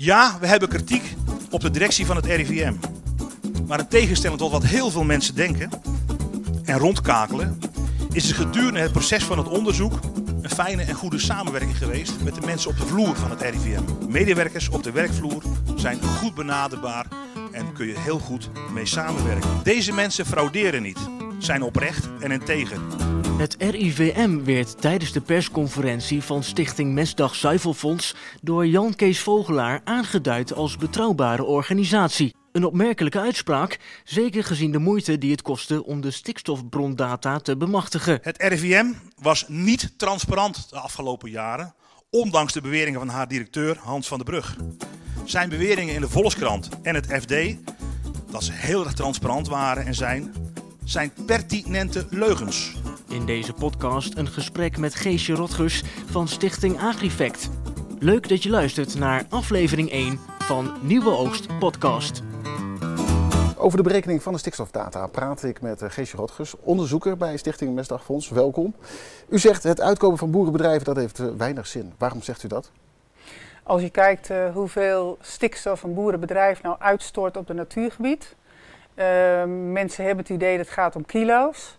Ja, we hebben kritiek op de directie van het RIVM. Maar in tegenstelling tot wat heel veel mensen denken en rondkakelen, is er gedurende het proces van het onderzoek een fijne en goede samenwerking geweest met de mensen op de vloer van het RIVM. Medewerkers op de werkvloer zijn goed benaderbaar en kun je heel goed mee samenwerken. Deze mensen frauderen niet, zijn oprecht en integer. Het RIVM werd tijdens de persconferentie van Stichting Mesdag Zuivelfonds door Jan Kees Vogelaar aangeduid als betrouwbare organisatie. Een opmerkelijke uitspraak, zeker gezien de moeite die het kostte om de stikstofbrondata te bemachtigen. Het RIVM was niet transparant de afgelopen jaren, ondanks de beweringen van haar directeur Hans van der Brug. Zijn beweringen in de Volkskrant en het FD, dat ze heel erg transparant waren en zijn, zijn pertinente leugens. In deze podcast een gesprek met Geesje Rotgers van Stichting Agrifact. Leuk dat je luistert naar aflevering 1 van Nieuwe Oogst Podcast. Over de berekening van de stikstofdata praat ik met eh, Geesje Rotgers, onderzoeker bij Stichting Mesdagfonds. Welkom. U zegt het uitkomen van boerenbedrijven dat heeft eh, weinig zin. Waarom zegt u dat? Als je kijkt uh, hoeveel stikstof een boerenbedrijf nou uitstort op het natuurgebied. Uh, mensen hebben het idee dat het gaat om kilo's,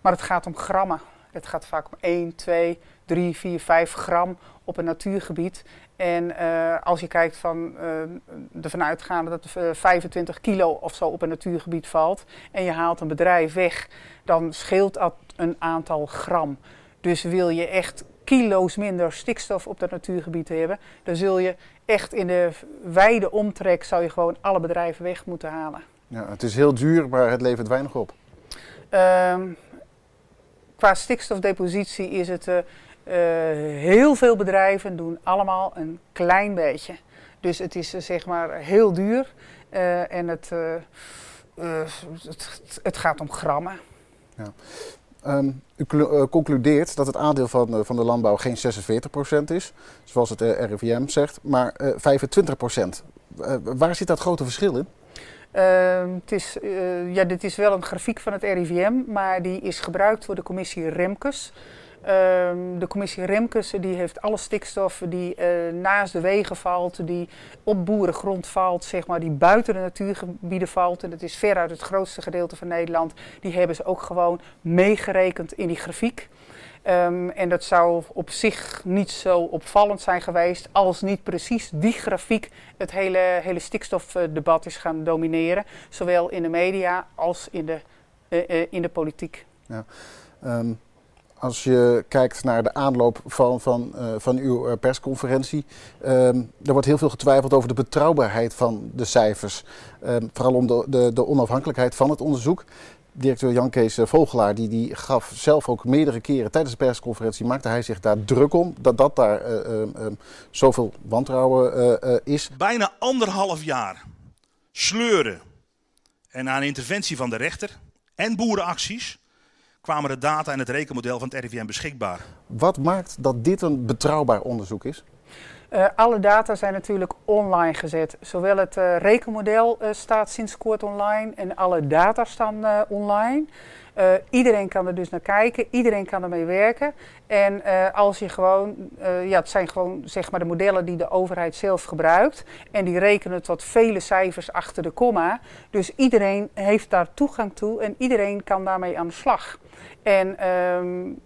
maar het gaat om grammen. Het gaat vaak om 1, 2, 3, 4, 5 gram op een natuurgebied. En uh, als je kijkt van uh, ervan uitgaande dat er 25 kilo of zo op een natuurgebied valt en je haalt een bedrijf weg, dan scheelt dat een aantal gram. Dus wil je echt kilo's minder stikstof op dat natuurgebied hebben, dan zul je echt in de wijde omtrek zou je gewoon alle bedrijven weg moeten halen. Ja, het is heel duur, maar het levert weinig op. Uh, qua stikstofdepositie is het uh, heel veel bedrijven doen allemaal een klein beetje. Dus het is uh, zeg maar heel duur uh, en het, het, het, gaat om grammen. Ja. Um, u concludeert dat het aandeel van, van de landbouw geen 46% is, zoals het RIVM zegt, maar 25%. waar zit dat grote verschil in? Uh, het is, uh, ja, dit is wel een grafiek van het RIVM, maar die is gebruikt door de commissie Remkes. Uh, de commissie Remkes die heeft alle stikstof die uh, naast de wegen valt, die op boerengrond valt, zeg maar, die buiten de natuurgebieden valt. En dat is veruit het grootste gedeelte van Nederland. Die hebben ze ook gewoon meegerekend in die grafiek. Um, en dat zou op zich niet zo opvallend zijn geweest als niet precies die grafiek het hele, hele stikstofdebat is gaan domineren. Zowel in de media als in de, uh, uh, in de politiek. Ja. Um, als je kijkt naar de aanloop van, van, uh, van uw persconferentie, um, er wordt heel veel getwijfeld over de betrouwbaarheid van de cijfers. vooral om de, de onafhankelijkheid van het onderzoek directeur Jan Kees Vogelaar, die, die gaf zelf ook meerdere keren tijdens de persconferentie, maakte hij zich daar druk om, dat, dat daar uh, uh, uh, zoveel wantrouwen is. Bijna anderhalf jaar sleuren en na een interventie van de rechter en boerenacties kwamen de data en het rekenmodel van het RIVM beschikbaar. Wat maakt dat dit een betrouwbaar onderzoek is? Uh, alle data zijn natuurlijk online gezet. Zowel het uh, rekenmodel uh, staat sinds kort online en alle data staan online. iedereen kan er dus naar kijken, iedereen kan ermee werken. En als je gewoon, ja, het zijn gewoon zeg maar de modellen die de overheid zelf gebruikt. En die rekenen tot vele cijfers achter de komma. Dus iedereen heeft daar toegang toe en iedereen kan daarmee aan de slag. En um,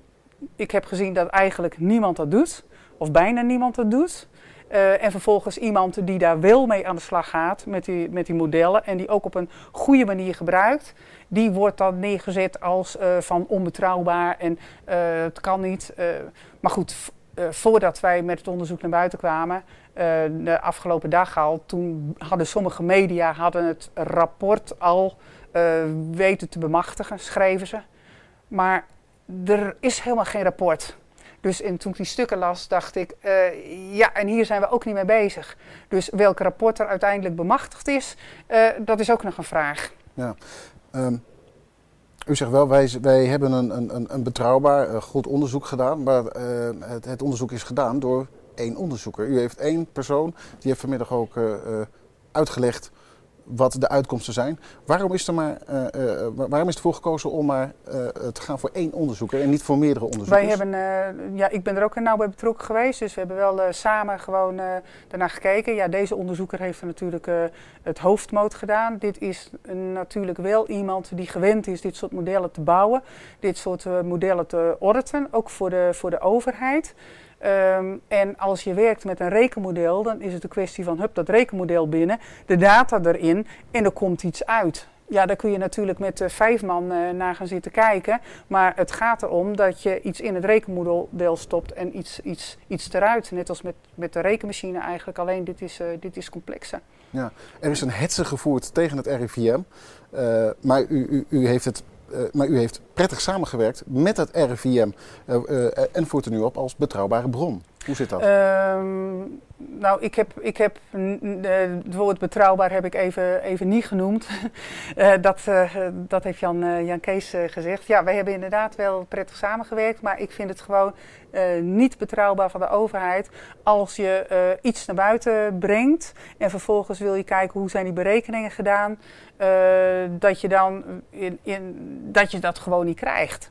ik heb gezien dat eigenlijk niemand dat doet, of bijna niemand dat doet. Uh, en vervolgens iemand die daar wel mee aan de slag gaat met die, met die modellen en die ook op een goede manier gebruikt, die wordt dan neergezet als uh, van onbetrouwbaar en uh, het kan niet. maar goed, voordat wij met het onderzoek naar buiten kwamen, de afgelopen dag al, toen hadden sommige media hadden het rapport al weten te bemachtigen, schreven ze. Maar er is helemaal geen rapport. Dus en toen ik die stukken las, dacht ik, uh, ja, en hier zijn we ook niet mee bezig. Dus welk rapport er uiteindelijk bemachtigd is, uh, dat is ook nog een vraag. Ja. Um, u zegt wel, wij, wij hebben een, een, een betrouwbaar, uh, goed onderzoek gedaan. Maar het, het, onderzoek is gedaan door één onderzoeker. U heeft één persoon, die heeft vanmiddag ook uitgelegd wat de uitkomsten zijn. Waarom is er maar, waarom is ervoor gekozen om maar te gaan voor één onderzoeker en niet voor meerdere onderzoekers? Wij hebben, ja, ik ben er ook nauw bij betrokken geweest, dus we hebben wel samen gewoon daarnaar gekeken. Ja, deze onderzoeker heeft er natuurlijk het hoofdmoot gedaan. Dit is natuurlijk wel iemand die gewend is dit soort modellen te bouwen, dit soort modellen te ordenen, ook voor de, voor de overheid. Ehm, en als je werkt met een rekenmodel, dan is het een kwestie van hup dat rekenmodel binnen, de data erin en er komt iets uit. Ja, daar kun je natuurlijk met uh, vijf man uh, naar gaan zitten kijken. Maar het gaat erom dat je iets in het rekenmodel stopt en iets, iets, iets eruit. Net als met, met de rekenmachine eigenlijk. Alleen dit is, uh, dit is complexer. Ja, er is een hetze gevoerd tegen het RIVM. maar u, u, u heeft het maar u heeft prettig samengewerkt met het RIVM uh, uh, en voert er nu op als betrouwbare bron. Hoe zit dat? Um, nou, ik heb, ik heb het woord betrouwbaar heb ik even, even niet genoemd. uh, dat, uh, dat heeft Jan, Jan Kees gezegd. Ja, wij hebben inderdaad wel prettig samengewerkt, maar ik vind het gewoon niet betrouwbaar van de overheid als je iets naar buiten brengt en vervolgens wil je kijken hoe zijn die berekeningen gedaan, dat je dan in, in, dat je dat gewoon niet krijgt.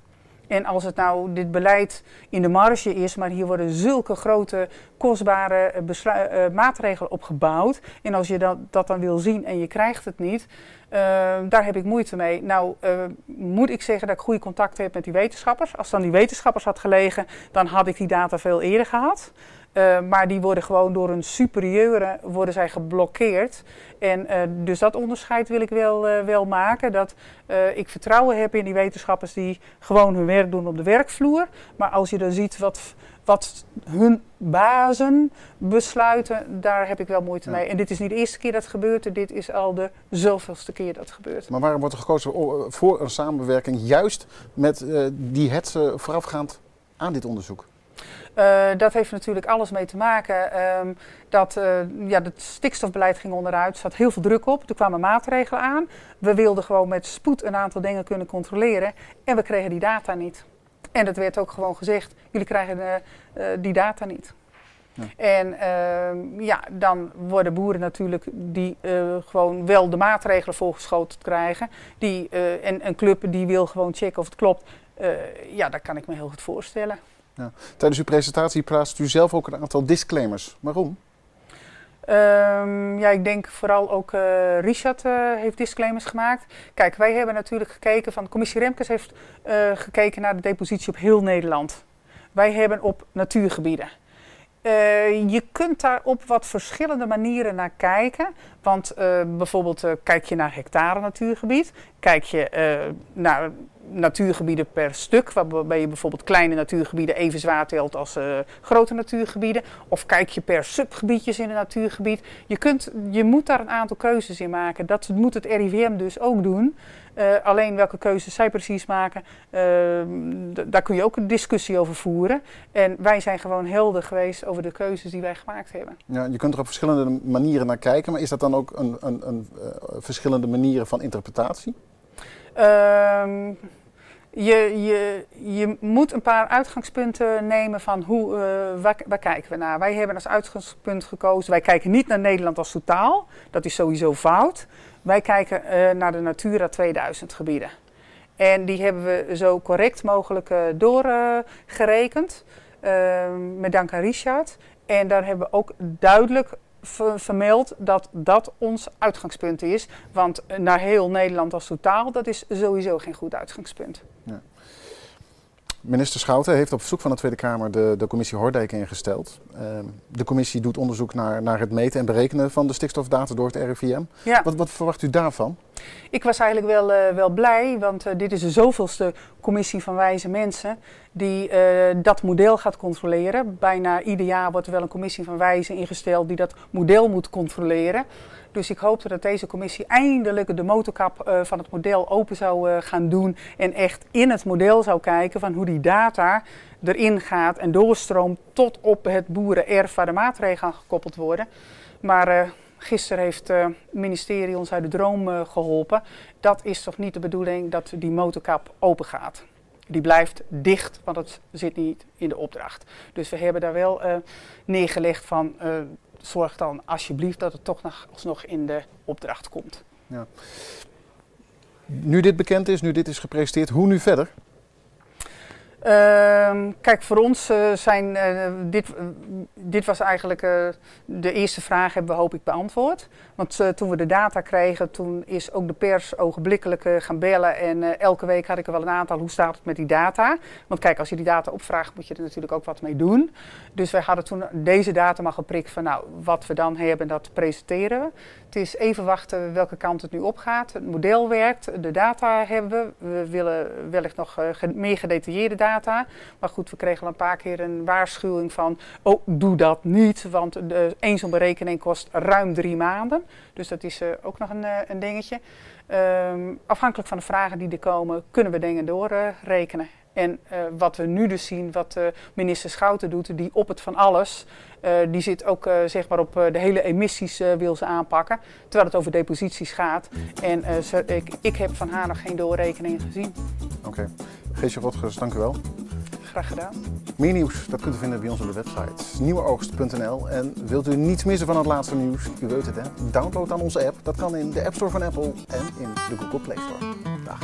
En als het nou dit beleid in de marge is, maar hier worden zulke grote, kostbare uh, maatregelen opgebouwd. En als je dat, dat, dan wil zien en je krijgt het niet, uh, daar heb ik moeite mee. Nou, moet ik zeggen dat ik goede contacten heb met die wetenschappers. Als dan die wetenschappers had gelegen, dan had ik die data veel eerder gehad. Uh, maar die worden gewoon door een superieure worden zij geblokkeerd. En uh, dus dat onderscheid wil ik wel, uh, wel maken. Dat ik vertrouwen heb in die wetenschappers die gewoon hun werk doen op de werkvloer. Maar als je dan ziet wat, wat hun bazen besluiten, daar heb ik wel moeite ja. mee. En dit is niet de eerste keer dat het gebeurt, dit is al de zoveelste keer dat het gebeurt. Maar waarom wordt er gekozen voor een samenwerking juist met die hetze voorafgaand aan dit onderzoek? Uh, dat heeft natuurlijk alles mee te maken. Um, dat uh, ja, het stikstofbeleid ging onderuit, er zat heel veel druk op. Er kwamen maatregelen aan. We wilden gewoon met spoed een aantal dingen kunnen controleren. En we kregen die data niet. En dat werd ook gewoon gezegd: jullie krijgen uh, die data niet. Ja. En uh, ja, dan worden boeren natuurlijk die uh, gewoon wel de maatregelen voorgeschoten krijgen. Die, en een club die wil gewoon checken of het klopt. ja, dat kan ik me heel goed voorstellen. Tijdens uw presentatie plaatst u zelf ook een aantal disclaimers. Waarom? Um, ja, ik denk vooral ook uh, Richard uh, heeft disclaimers gemaakt. Kijk, wij hebben natuurlijk gekeken van, commissie Remkes heeft uh, gekeken naar de depositie op heel Nederland. Wij hebben op natuurgebieden. Je kunt daar op wat verschillende manieren naar kijken. Want bijvoorbeeld kijk je naar hectare natuurgebied. Kijk je naar natuurgebieden per stuk, waarbij je bijvoorbeeld kleine natuurgebieden even zwaar telt als uh, grote natuurgebieden. Of kijk je per subgebiedjes in een natuurgebied. Je, kunt, je moet daar een aantal keuzes in maken. Dat moet het RIVM dus ook doen. Uh, alleen welke keuzes zij precies maken, uh, daar kun je ook een discussie over voeren. En wij zijn gewoon helder geweest over de keuzes die wij gemaakt hebben. Ja, je kunt er op verschillende manieren naar kijken, maar is dat dan ook een, een, een verschillende manieren van interpretatie? Um, je, je, je moet een paar uitgangspunten nemen van hoe, uh, waar, kijken we naar. Wij hebben als uitgangspunt gekozen, wij kijken niet naar Nederland als totaal. Dat is sowieso fout. Wij kijken uh, naar de Natura 2000 gebieden. En die hebben we zo correct mogelijk uh, doorgerekend. met dank aan Richard. En daar hebben we ook duidelijk vermeld dat dat ons uitgangspunt is. Want naar heel Nederland als totaal, dat is sowieso geen goed uitgangspunt. Ja. Minister Schouten heeft op verzoek van de Tweede Kamer de, de commissie Hordijk ingesteld. Uh, de commissie doet onderzoek naar, naar het meten en berekenen van de stikstofdata door het RIVM. Ja. Wat, wat verwacht u daarvan? Ik was eigenlijk wel, uh, wel blij, want uh, dit is de zoveelste commissie van wijze mensen die uh, dat model gaat controleren. Bijna ieder jaar wordt er wel een commissie van wijzen ingesteld die dat model moet controleren. Dus ik hoopte dat deze commissie eindelijk de motorkap van het model open zou gaan doen. En echt in het model zou kijken van hoe die data erin gaat en doorstroomt tot op het boerenerf waar de maatregelen gekoppeld worden. Maar gisteren heeft het ministerie ons uit de droom geholpen. Dat is toch niet de bedoeling dat die motorkap open gaat die blijft dicht, want het zit niet in de opdracht. Dus we hebben daar wel uh, neergelegd van zorg dan alsjeblieft dat het toch nog, in de opdracht komt. Ja. Nu dit bekend is, nu dit is gepresenteerd, hoe nu verder? Ehm, kijk, voor ons uh, zijn uh, dit, uh, dit was eigenlijk de eerste vraag hebben we hoop ik beantwoord. Want toen we de data kregen, toen is ook de pers ogenblikkelijk gaan bellen. En elke week had ik er wel een aantal, hoe staat het met die data? Want kijk, als je die data opvraagt, moet je er natuurlijk ook wat mee doen. Dus wij hadden toen deze data maar geprikt van nou, wat we dan hebben, dat presenteren we. Het is even wachten welke kant het nu opgaat. Het model werkt, de data hebben we. We willen wellicht nog meer gedetailleerde data. Maar goed, we kregen al een paar keer een waarschuwing van, oh, doe dat niet, want de, zo'n berekening kost ruim drie maanden. Dus dat is uh, ook nog een, uh, een dingetje. Um, afhankelijk van de vragen die er komen, kunnen we dingen doorrekenen. En uh, wat we nu dus zien, wat uh, minister Schouten doet, die op het van alles, die zit ook zeg maar op de hele emissies wil ze aanpakken. Terwijl het over deposities gaat. En ik, ik, heb van haar nog geen doorrekeningen gezien. Oké. Geesje Rotgers, dank u wel. Graag gedaan. Meer nieuws, dat kunt u vinden bij ons op de website nieuweoogst.nl. En wilt u niets missen van het laatste nieuws, u weet het hè, download dan onze app. Dat kan in de App Store van Apple en in de Google Play Store. Dag.